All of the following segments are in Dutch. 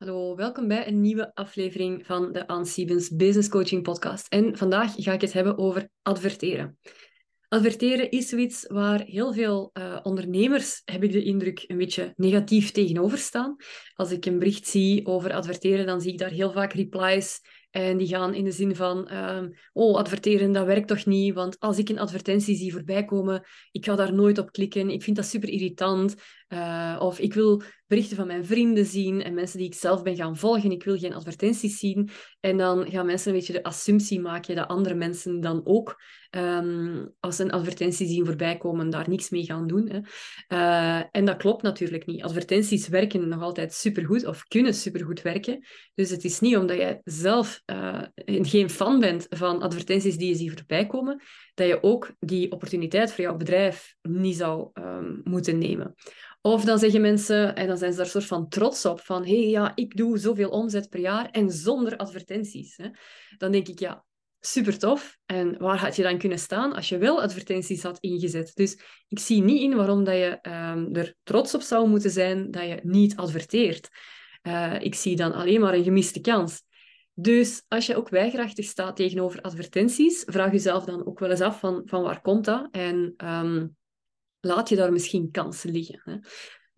Hallo, welkom bij een nieuwe aflevering van de Anne Business Coaching Podcast. En vandaag ga ik het hebben over adverteren. Adverteren is zoiets waar heel veel uh, ondernemers, heb ik de indruk, een beetje negatief tegenover staan. Als ik een bericht zie over adverteren, dan zie ik daar heel vaak replies en die gaan in de zin van, um, oh, adverteren, dat werkt toch niet? Want als ik een advertentie zie voorbij komen, ik ga daar nooit op klikken. Ik vind dat super irritant. Uh, of ik wil berichten van mijn vrienden zien en mensen die ik zelf ben gaan volgen. Ik wil geen advertenties zien. En dan gaan mensen een beetje de assumptie maken dat andere mensen dan ook, um, als een advertentie zien voorbij komen, daar niks mee gaan doen. Hè. Uh, en dat klopt natuurlijk niet. Advertenties werken nog altijd supergoed of kunnen supergoed werken. Dus het is niet omdat jij zelf uh, geen fan bent van advertenties die je ziet voorbij komen, dat je ook die opportuniteit voor jouw bedrijf niet zou um, moeten nemen. Of dan zeggen mensen, en dan zijn ze daar soort van trots op, van hé, hey, ja, ik doe zoveel omzet per jaar en zonder advertenties. Hè. Dan denk ik, ja, super tof. En waar had je dan kunnen staan als je wel advertenties had ingezet? Dus ik zie niet in waarom dat je um, er trots op zou moeten zijn dat je niet adverteert. Uh, ik zie dan alleen maar een gemiste kans. Dus als je ook weigerachtig staat tegenover advertenties, vraag jezelf dan ook wel eens af van, van waar komt dat? En um, laat je daar misschien kansen liggen. Hè?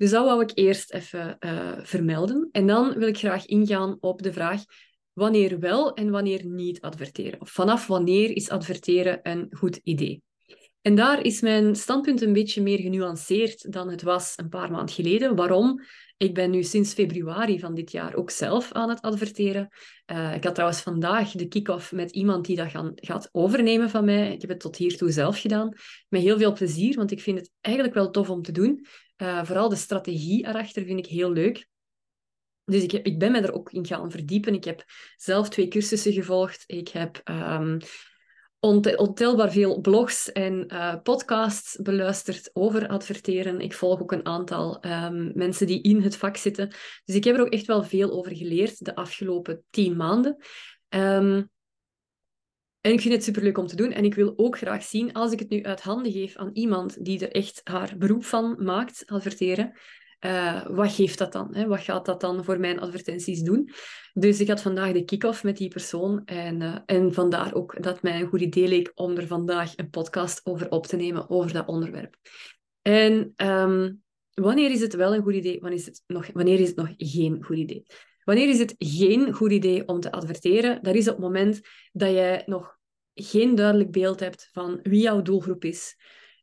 Dus dat wou ik eerst even uh, vermelden. En dan wil ik graag ingaan op de vraag wanneer wel en wanneer niet adverteren. Of vanaf wanneer is adverteren een goed idee? En daar is mijn standpunt een beetje meer genuanceerd dan het was een paar maanden geleden. Waarom? Ik ben nu sinds februari van dit jaar ook zelf aan het adverteren. Uh, ik had trouwens vandaag de kick-off met iemand die dat gaat overnemen van mij. Ik heb het tot hiertoe zelf gedaan. Met heel veel plezier, want ik vind het eigenlijk wel tof om te doen. Uh, vooral de strategie erachter vind ik heel leuk. Dus ik, heb, ik ben me er ook in gaan verdiepen. Ik heb zelf twee cursussen gevolgd. Ik heb um, ontelbaar veel blogs en uh, podcasts beluisterd over adverteren. Ik volg ook een aantal um, mensen die in het vak zitten. Dus ik heb er ook echt wel veel over geleerd de afgelopen tien maanden. Um, en ik vind het superleuk om te doen. En ik wil ook graag zien, als ik het nu uit handen geef aan iemand die er echt haar beroep van maakt, adverteren, uh, wat geeft dat dan? Hè? Wat gaat dat dan voor mijn advertenties doen? Dus ik had vandaag de kick-off met die persoon. En, uh, en vandaar ook dat mij een goed idee leek om er vandaag een podcast over op te nemen, over dat onderwerp. En um, wanneer is het wel een goed idee? Wanneer is, het nog, wanneer is het nog geen goed idee? Wanneer is het geen goed idee om te adverteren? Dat is op het moment dat jij nog geen duidelijk beeld hebt van wie jouw doelgroep is,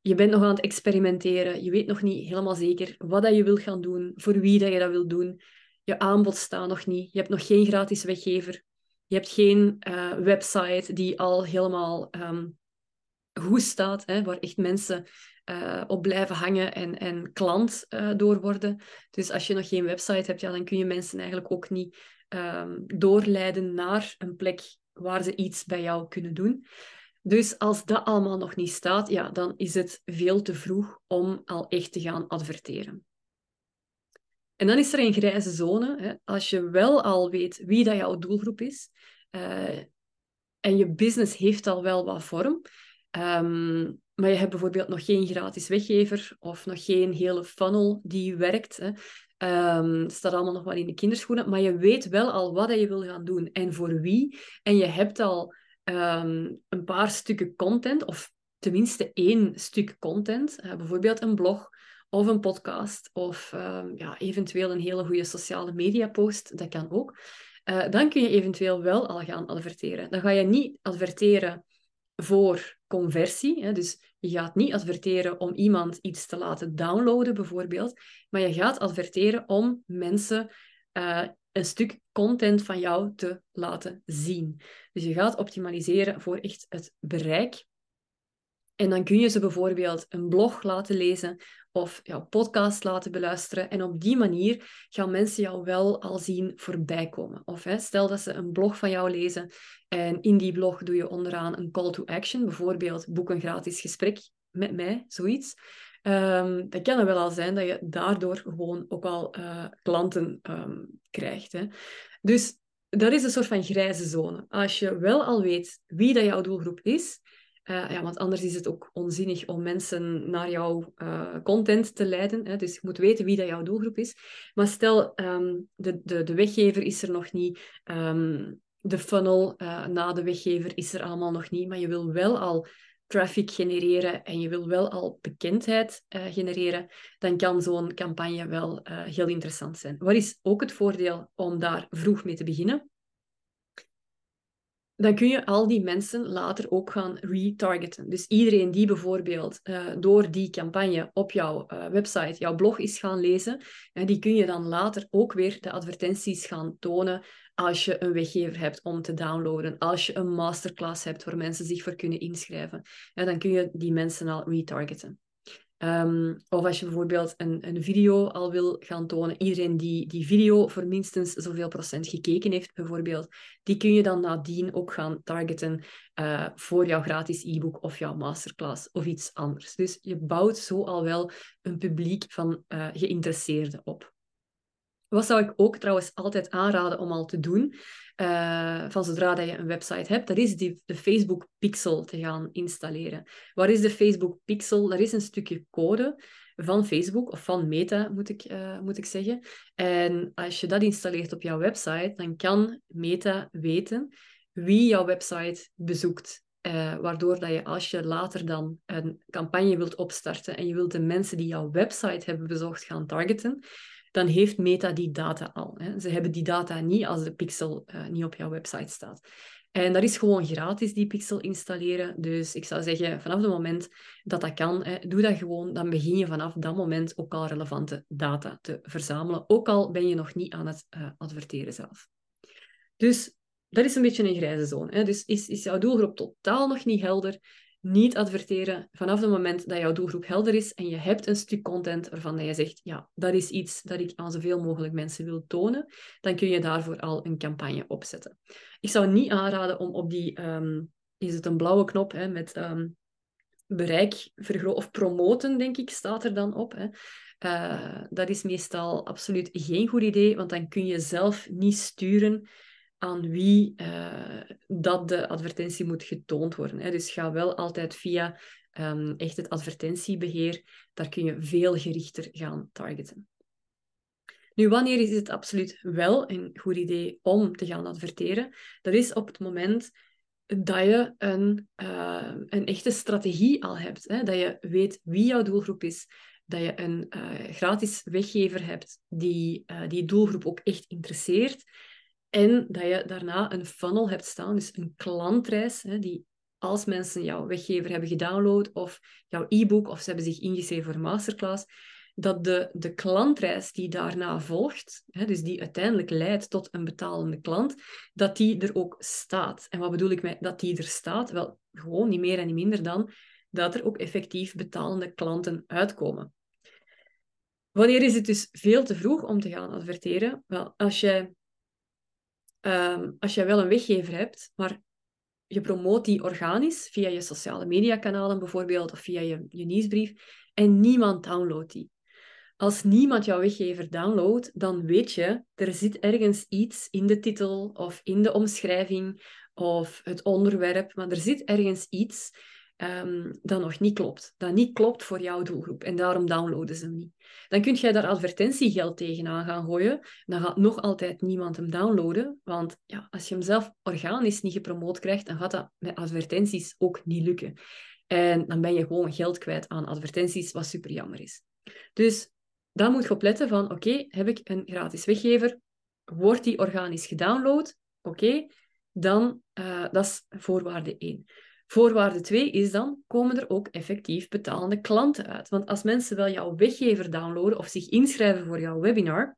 je bent nog aan het experimenteren. Je weet nog niet helemaal zeker wat dat je wil gaan doen, voor wie dat je dat wil doen. Je aanbod staat nog niet. Je hebt nog geen gratis weggever. Je hebt geen uh, website die al helemaal um, goed staat, hè, waar echt mensen uh, op blijven hangen en, en klant uh, door worden. Dus als je nog geen website hebt, ja, dan kun je mensen eigenlijk ook niet um, doorleiden naar een plek waar ze iets bij jou kunnen doen. Dus als dat allemaal nog niet staat, ja, dan is het veel te vroeg om al echt te gaan adverteren. En dan is er een grijze zone. Hè. Als je wel al weet wie dat jouw doelgroep is uh, en je business heeft al wel wat vorm, um, maar je hebt bijvoorbeeld nog geen gratis weggever of nog geen hele funnel die werkt. Hè. Het staat allemaal nog wel in de kinderschoenen, maar je weet wel al wat je wil gaan doen en voor wie. En je hebt al um, een paar stukken content, of tenminste één stuk content, uh, bijvoorbeeld een blog of een podcast, of um, ja, eventueel een hele goede sociale media post, dat kan ook. Uh, dan kun je eventueel wel al gaan adverteren. Dan ga je niet adverteren voor conversie. Hè? Dus je gaat niet adverteren om iemand iets te laten downloaden, bijvoorbeeld. Maar je gaat adverteren om mensen uh, een stuk content van jou te laten zien. Dus je gaat optimaliseren voor echt het bereik. En dan kun je ze bijvoorbeeld een blog laten lezen of jouw podcast laten beluisteren. En op die manier gaan mensen jou wel al zien voorbij komen. Of hè, stel dat ze een blog van jou lezen en in die blog doe je onderaan een call to action. Bijvoorbeeld boek een gratis gesprek met mij, zoiets. Um, dat kan er wel al zijn dat je daardoor gewoon ook al uh, klanten um, krijgt. Hè. Dus dat is een soort van grijze zone. Als je wel al weet wie dat jouw doelgroep is, Uh, ja, want anders is het ook onzinnig om mensen naar jouw uh, content te leiden. Hè? Dus je moet weten wie dat jouw doelgroep is. Maar stel, um, de, de, de weggever is er nog niet. De funnel na de weggever is er allemaal nog niet. Maar je wil wel al traffic genereren en je wil wel al bekendheid uh, genereren, dan kan zo'n campagne wel uh, heel interessant zijn. Wat is ook het voordeel om daar vroeg mee te beginnen? Dan kun je al die mensen later ook gaan retargeten. Dus iedereen die bijvoorbeeld uh, door die campagne op jouw website, jouw blog is gaan lezen, die kun je dan later ook weer de advertenties gaan tonen als je een weggever hebt om te downloaden, als je een masterclass hebt waar mensen zich voor kunnen inschrijven, dan kun je die mensen al retargeten. Um, of als je bijvoorbeeld een, een video al wil gaan tonen, iedereen die die video voor minstens zoveel procent gekeken heeft, bijvoorbeeld, die kun je dan nadien ook gaan targeten uh, voor jouw gratis e-book of jouw masterclass of iets anders. Dus je bouwt zo al wel een publiek van uh, geïnteresseerden op. Wat zou ik ook trouwens altijd aanraden om al te doen, uh, van zodra dat je een website hebt, dat is die, de Facebook Pixel te gaan installeren. Waar is de Facebook Pixel? Dat is een stukje code van Facebook, of van Meta moet ik, uh, moet ik zeggen. En als je dat installeert op jouw website, dan kan Meta weten wie jouw website bezoekt. Uh, waardoor dat je als je later dan een campagne wilt opstarten en je wilt de mensen die jouw website hebben bezocht gaan targeten, dan heeft Meta die data al. Hè. Ze hebben die data niet als de pixel uh, niet op jouw website staat. En dat is gewoon gratis, die pixel installeren. Dus ik zou zeggen, vanaf het moment dat dat kan, hè, doe dat gewoon. Dan begin je vanaf dat moment ook al relevante data te verzamelen. Ook al ben je nog niet aan het uh, adverteren zelf. Dus dat is een beetje een grijze zone. Hè. Dus is, is jouw doelgroep totaal nog niet helder? Niet adverteren vanaf het moment dat jouw doelgroep helder is en je hebt een stuk content waarvan je zegt, ja, dat is iets dat ik aan zoveel mogelijk mensen wil tonen, dan kun je daarvoor al een campagne opzetten. Ik zou niet aanraden om op die, um, is het een blauwe knop hè, met um, bereik vergroten of promoten, denk ik, staat er dan op. Hè. Uh, dat is meestal absoluut geen goed idee, want dan kun je zelf niet sturen aan wie uh, dat de advertentie moet getoond worden. Hè. Dus ga wel altijd via um, echt het advertentiebeheer, daar kun je veel gerichter gaan targeten. Nu, wanneer is het absoluut wel een goed idee om te gaan adverteren? Dat is op het moment dat je een, uh, een echte strategie al hebt. Hè? Dat je weet wie jouw doelgroep is, dat je een uh, gratis weggever hebt die die doelgroep ook echt interesseert en dat je daarna een funnel hebt staan, dus een klantreis, hè, die als mensen jouw weggever hebben gedownload of jouw e-book of ze hebben zich ingeschreven voor een masterclass, dat de, de klantreis die daarna volgt, hè, dus die uiteindelijk leidt tot een betalende klant, dat die er ook staat. En wat bedoel ik met dat die er staat? Wel, gewoon niet meer en niet minder dan dat er ook effectief betalende klanten uitkomen. Wanneer is het dus veel te vroeg om te gaan adverteren? Wel, als jij um, als je wel een weggever hebt, maar je promoot die organisch via je sociale mediakanalen bijvoorbeeld, of via je, je nieuwsbrief, en niemand downloadt die. Als niemand jouw weggever downloadt, dan weet je, er zit ergens iets in de titel of in de omschrijving of het onderwerp, maar er zit ergens iets um, dat nog niet klopt. Dat niet klopt voor jouw doelgroep. En daarom downloaden ze hem niet. Dan kun je daar advertentiegeld tegenaan gaan gooien. Dan gaat nog altijd niemand hem downloaden. Want ja, als je hem zelf organisch niet gepromoot krijgt, dan gaat dat met advertenties ook niet lukken. En dan ben je gewoon geld kwijt aan advertenties, wat super jammer is. Dus daar moet je op letten van, oké, heb ik een gratis weggever? Wordt die organisch gedownload? Oké, dan, uh, dat is voorwaarde 1. Voorwaarde 2 is dan, komen er ook effectief betalende klanten uit? Want als mensen wel jouw weggever downloaden of zich inschrijven voor jouw webinar,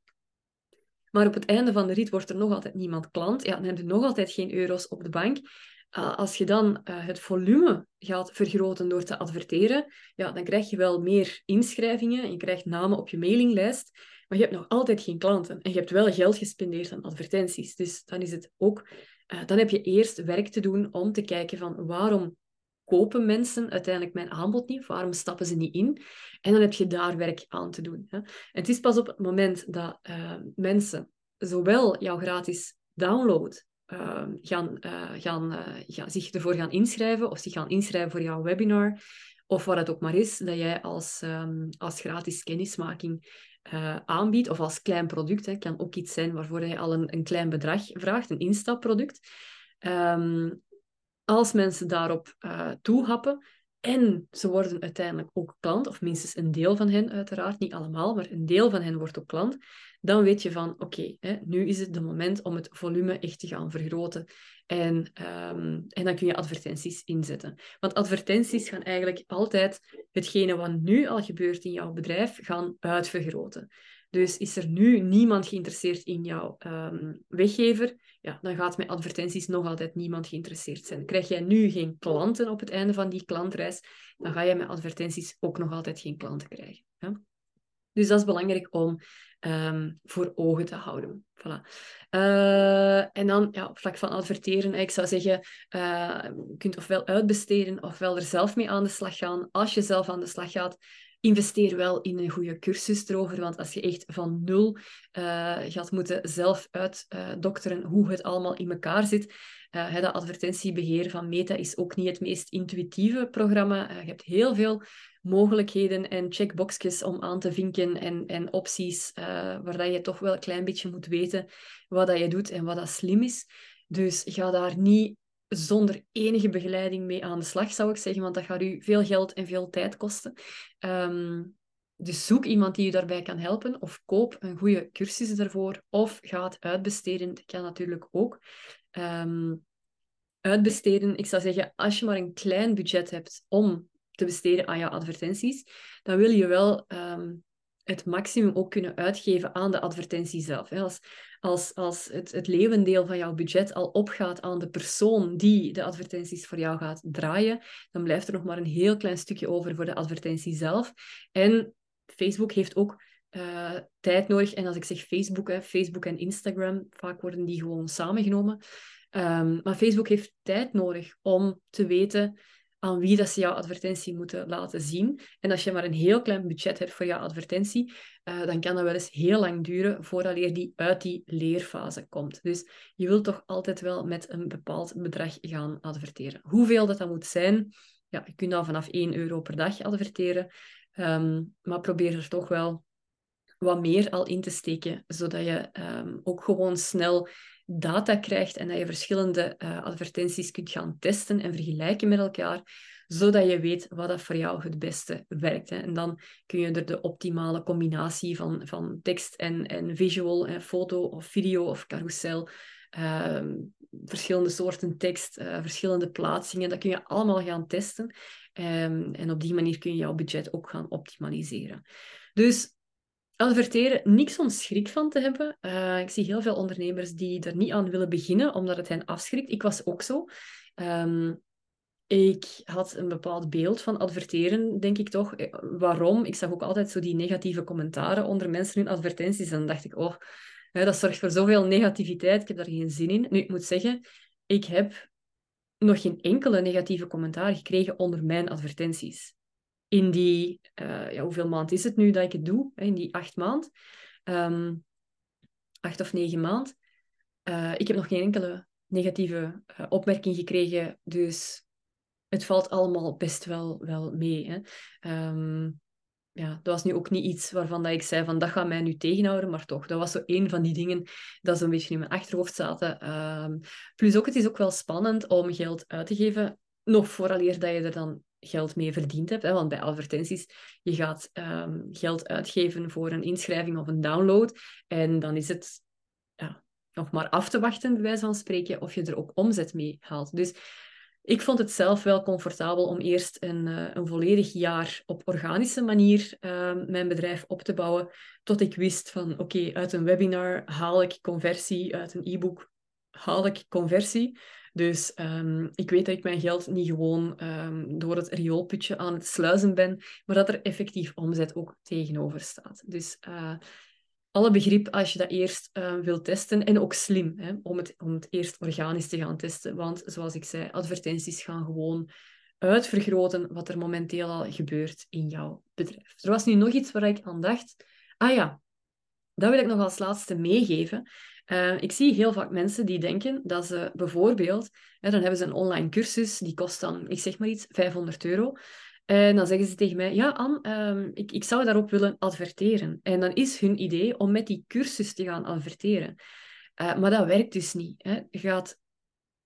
maar op het einde van de rit wordt er nog altijd niemand klant, ja, dan heb je nog altijd geen euro's op de bank. Uh, als je dan uh, het volume gaat vergroten door te adverteren, ja, dan krijg je wel meer inschrijvingen en je krijgt namen op je mailinglijst, maar je hebt nog altijd geen klanten. En je hebt wel geld gespendeerd aan advertenties. Dus dan is het ook uh, dan heb je eerst werk te doen om te kijken van waarom kopen mensen uiteindelijk mijn aanbod niet? Waarom stappen ze niet in? En dan heb je daar werk aan te doen. Hè? En het is pas op het moment dat uh, mensen zowel jouw gratis download ehm, gaan, gaan, gaan, zich ervoor gaan inschrijven of zich gaan inschrijven voor jouw webinar of wat het ook maar is, dat jij als, ehm, als gratis kennismaking uh, aanbiedt, of als klein product. Het kan ook iets zijn waarvoor je al een, een klein bedrag vraagt, een instapproduct. Um, als mensen daarop uh, toehappen en ze worden uiteindelijk ook klant, of minstens een deel van hen uiteraard, niet allemaal, maar een deel van hen wordt ook klant, dan weet je van oké, nu is het de moment om het volume echt te gaan vergroten. En, um, en dan kun je advertenties inzetten. Want advertenties gaan eigenlijk altijd hetgene wat nu al gebeurt in jouw bedrijf gaan uitvergroten. Dus is er nu niemand geïnteresseerd in jouw um, weggever, ja, dan gaat met advertenties nog altijd niemand geïnteresseerd zijn. Krijg jij nu geen klanten op het einde van die klantreis, dan ga je met advertenties ook nog altijd geen klanten krijgen. Hè? Dus dat is belangrijk om um, voor ogen te houden. Voilà. Uh, en dan ja, op vlak van adverteren, ik zou zeggen, uh, je kunt ofwel uitbesteden ofwel er zelf mee aan de slag gaan. Als je zelf aan de slag gaat, investeer wel in een goede cursus erover, want als je echt van nul uh, gaat moeten zelf uitdokteren hoe het allemaal in elkaar zit, uh, dat advertentiebeheer van Meta is ook niet het meest intuïtieve programma. je hebt heel veel mogelijkheden en checkboxjes om aan te vinken en, en opties uh, waar je toch wel een klein beetje moet weten wat dat je doet en wat dat slim is. Dus ga daar niet zonder enige begeleiding mee aan de slag, zou ik zeggen, want dat gaat u veel geld en veel tijd kosten. Um, dus zoek iemand die je daarbij kan helpen, of koop een goede cursus daarvoor, of ga het uitbesteden. Dat kan natuurlijk ook. Um, uitbesteden, ik zou zeggen, als je maar een klein budget hebt om te besteden aan jouw advertenties, dan wil je wel ehm, het maximum ook kunnen uitgeven aan de advertentie zelf. Als, als, als het, het levendeel van jouw budget al opgaat aan de persoon die de advertenties voor jou gaat draaien, dan blijft er nog maar een heel klein stukje over voor de advertentie zelf. En Facebook heeft ook uh, tijd nodig. En als ik zeg Facebook, hè, Facebook en Instagram, vaak worden die gewoon samengenomen. Um, maar Facebook heeft tijd nodig om te weten aan wie dat ze jouw advertentie moeten laten zien. En als je maar een heel klein budget hebt voor jouw advertentie, uh, dan kan dat wel eens heel lang duren voordat die uit die leerfase komt. Dus je wilt toch altijd wel met een bepaald bedrag gaan adverteren. Hoeveel dat, dat moet zijn, ja, je kunt dan vanaf 1 euro per dag adverteren. Um, maar probeer er toch wel wat meer al in te steken, zodat je um, ook gewoon snel data krijgt en dat je verschillende uh, advertenties kunt gaan testen en vergelijken met elkaar, zodat je weet wat dat voor jou het beste werkt. Hè. En dan kun je er de optimale combinatie van, van tekst en, en visual, hè, foto of video of carousel, uh, verschillende soorten tekst, uh, verschillende plaatsingen, dat kun je allemaal gaan testen. Um, en op die manier kun je jouw budget ook gaan optimaliseren. Dus adverteren, niks om schrik van te hebben. Uh, ik zie heel veel ondernemers die er niet aan willen beginnen, omdat het hen afschrikt. Ik was ook zo. Um, ik had een bepaald beeld van adverteren, denk ik toch. Eh, waarom? Ik zag ook altijd zo die negatieve commentaren onder mensen hun advertenties. En dan dacht ik, oh, dat zorgt voor zoveel negativiteit. Ik heb daar geen zin in. Nu, ik moet zeggen, ik heb nog geen enkele negatieve commentaar gekregen onder mijn advertenties in die, uh, ja, hoeveel maand is het nu dat ik het doe? In die acht maand. Um, acht of negen maand. Uh, ik heb nog geen enkele negatieve uh, opmerking gekregen. Dus het valt allemaal best wel, wel mee. Hè. Um, ja, dat was nu ook niet iets waarvan dat ik zei van dat gaat mij nu tegenhouden, maar toch, dat was zo een van die dingen dat zo'n beetje in mijn achterhoofd zaten. Um, plus ook, het is ook wel spannend om geld uit te geven, nog vooraleer dat je er dan geld mee verdiend hebt. Hè? Want bij advertenties, je gaat um, geld uitgeven voor een inschrijving of een download. En dan is het ja, nog maar af te wachten, bij wijze van spreken, of je er ook omzet mee haalt. Dus ik vond het zelf wel comfortabel om eerst een, uh, een volledig jaar op organische manier uh, mijn bedrijf op te bouwen, tot ik wist van oké, uit een webinar haal ik conversie, uit een e-book haal ik conversie. Dus um, ik weet dat ik mijn geld niet gewoon um, door het rioolputje aan het sluizen ben, maar dat er effectief omzet ook tegenover staat. Dus uh, alle begrip als je dat eerst uh, wilt testen en ook slim hè, om, het, om het eerst organisch te gaan testen. Want zoals ik zei, advertenties gaan gewoon uitvergroten wat er momenteel al gebeurt in jouw bedrijf. Er was nu nog iets waar ik aan dacht. Ah ja, Dat wil ik nog als laatste meegeven. Uh, ik zie heel vaak mensen die denken dat ze bijvoorbeeld, hè, dan hebben ze een online cursus, die kost dan, ik zeg maar iets, 500 euro. En dan zeggen ze tegen mij, ja Anne, um, ik, ik zou daarop willen adverteren. En dan is hun idee om met die cursus te gaan adverteren. Uh, maar dat werkt dus niet. Hè. Je gaat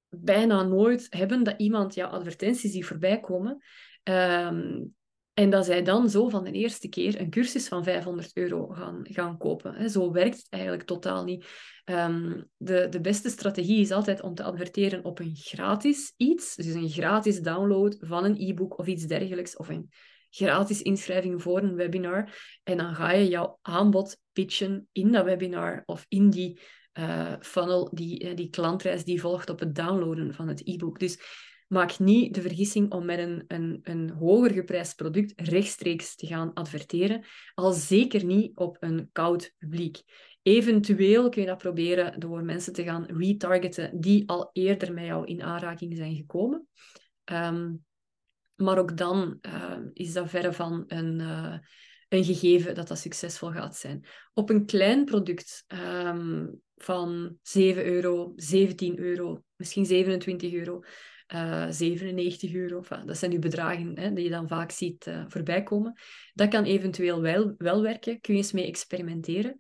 bijna nooit hebben dat iemand jouw advertenties ziet voorbij komen. Um, en dat zij dan zo van de eerste keer een cursus van 500 euro gaan, gaan kopen. Zo werkt het eigenlijk totaal niet. Ehm, de, de beste strategie is altijd om te adverteren op een gratis iets. Dus een gratis download van een e-book of iets dergelijks. Of een gratis inschrijving voor een webinar. En dan ga je jouw aanbod pitchen in dat webinar of in die uh, funnel, die, eh, die klantreis die volgt op het downloaden van het e-book. Dus maak niet de vergissing om met een, een, een hoger geprijsd product rechtstreeks te gaan adverteren, al zeker niet op een koud publiek. Eventueel kun je dat proberen door mensen te gaan retargeten die al eerder met jou in aanraking zijn gekomen. Ehm, maar ook dan uh, is dat verre van een, uh, een gegeven dat dat succesvol gaat zijn. Op een klein product um, van 7 euro, 17 euro, misschien 27 euro, uh, eh, 97 euro. dat zijn nu bedragen hè, die je dan vaak ziet uh, voorbij komen. Dat kan eventueel wel, wel werken. Kun je eens mee experimenteren.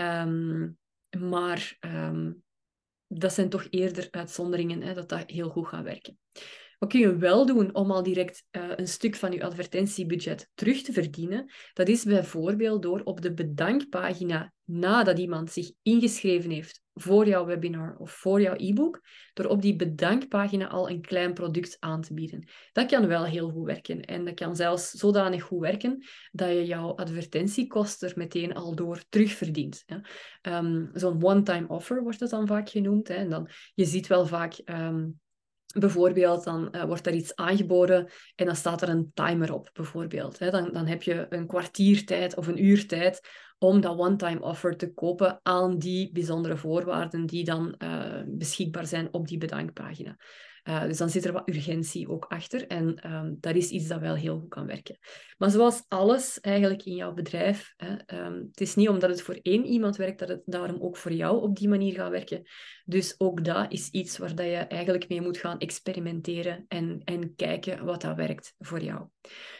Um, maar um, dat zijn toch eerder uitzonderingen hè, dat dat heel goed gaat werken. Wat kun je wel doen om al direct uh, een stuk van je advertentiebudget terug te verdienen? Dat is bijvoorbeeld door op de bedankpagina nadat iemand zich ingeschreven heeft voor jouw webinar of voor jouw e-book, door op die bedankpagina al een klein product aan te bieden. Dat kan wel heel goed werken. En dat kan zelfs zodanig goed werken dat je jouw advertentiekost er meteen al door terugverdient. Um, Zo'n one-time offer wordt het dan vaak genoemd. Hè? En dan, je ziet wel vaak... Um, Bijvoorbeeld, dan uh, wordt er iets aangeboden en dan staat er een timer op, bijvoorbeeld. Hè. Dan, dan heb je een kwartier tijd of een uur tijd om dat one-time offer te kopen aan die bijzondere voorwaarden die dan uh, beschikbaar zijn op die bedankpagina. Uh, dus dan zit er wat urgentie ook achter en um, dat is iets dat wel heel goed kan werken. Maar zoals alles eigenlijk in jouw bedrijf, hè, um, het is niet omdat het voor één iemand werkt dat het daarom ook voor jou op die manier gaat werken. Dus ook dat is iets waar dat je eigenlijk mee moet gaan experimenteren en, en kijken wat dat werkt voor jou.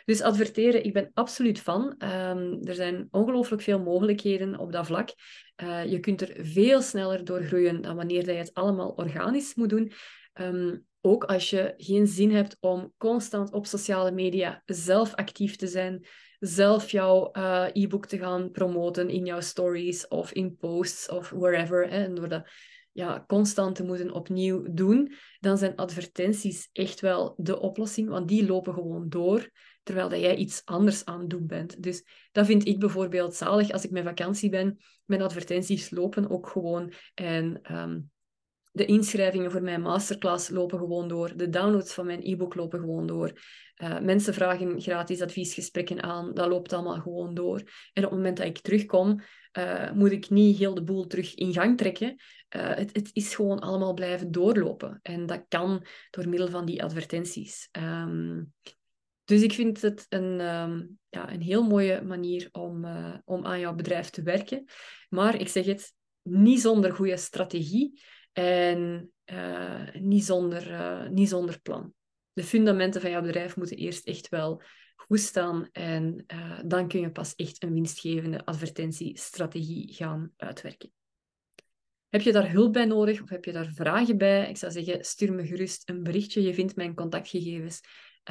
Dus adverteren, ik ben absoluut van. Um, er zijn ongelooflijk veel mogelijkheden op dat vlak. Uh, je kunt er veel sneller door groeien dan wanneer dat je het allemaal organisch moet doen. Ook als je geen zin hebt om constant op sociale media zelf actief te zijn, zelf jouw uh, e-book te gaan promoten in jouw stories of in posts of wherever, en door dat ja, constant te moeten opnieuw doen, dan zijn advertenties echt wel de oplossing, want die lopen gewoon door, terwijl dat jij iets anders aan het doen bent. Dus dat vind ik bijvoorbeeld zalig als ik met vakantie ben. Mijn advertenties lopen ook gewoon en um, de inschrijvingen voor mijn masterclass lopen gewoon door. De downloads van mijn e-book lopen gewoon door. Uh, mensen vragen gratis adviesgesprekken aan. Dat loopt allemaal gewoon door. En op het moment dat ik terugkom, uh, moet ik niet heel de boel terug in gang trekken. Uh, het, het, is gewoon allemaal blijven doorlopen. En dat kan door middel van die advertenties. Um, dus ik vind het een, um, ja, een heel mooie manier om, om aan jouw bedrijf te werken. Maar ik zeg het, niet zonder goede strategie en uh, niet, zonder, uh, niet zonder plan. De fundamenten van jouw bedrijf moeten eerst echt wel goed staan en uh, dan kun je pas echt een winstgevende advertentiestrategie gaan uitwerken. Heb je daar hulp bij nodig of heb je daar vragen bij? Ik zou zeggen, stuur me gerust een berichtje. Je vindt mijn contactgegevens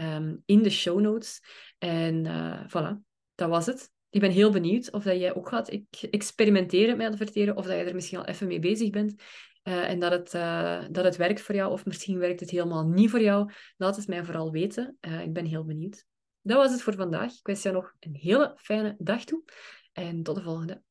um, in de show notes. En voilà, dat was het. Ik ben heel benieuwd of dat jij ook gaat experimenteren met adverteren of dat je er misschien al even mee bezig bent. Uh, en dat het, uh, dat het werkt voor jou, of misschien werkt het helemaal niet voor jou. Laat het mij vooral weten. Uh, ik ben heel benieuwd. Dat was het voor vandaag. Ik wens jou nog een hele fijne dag toe. En tot de volgende.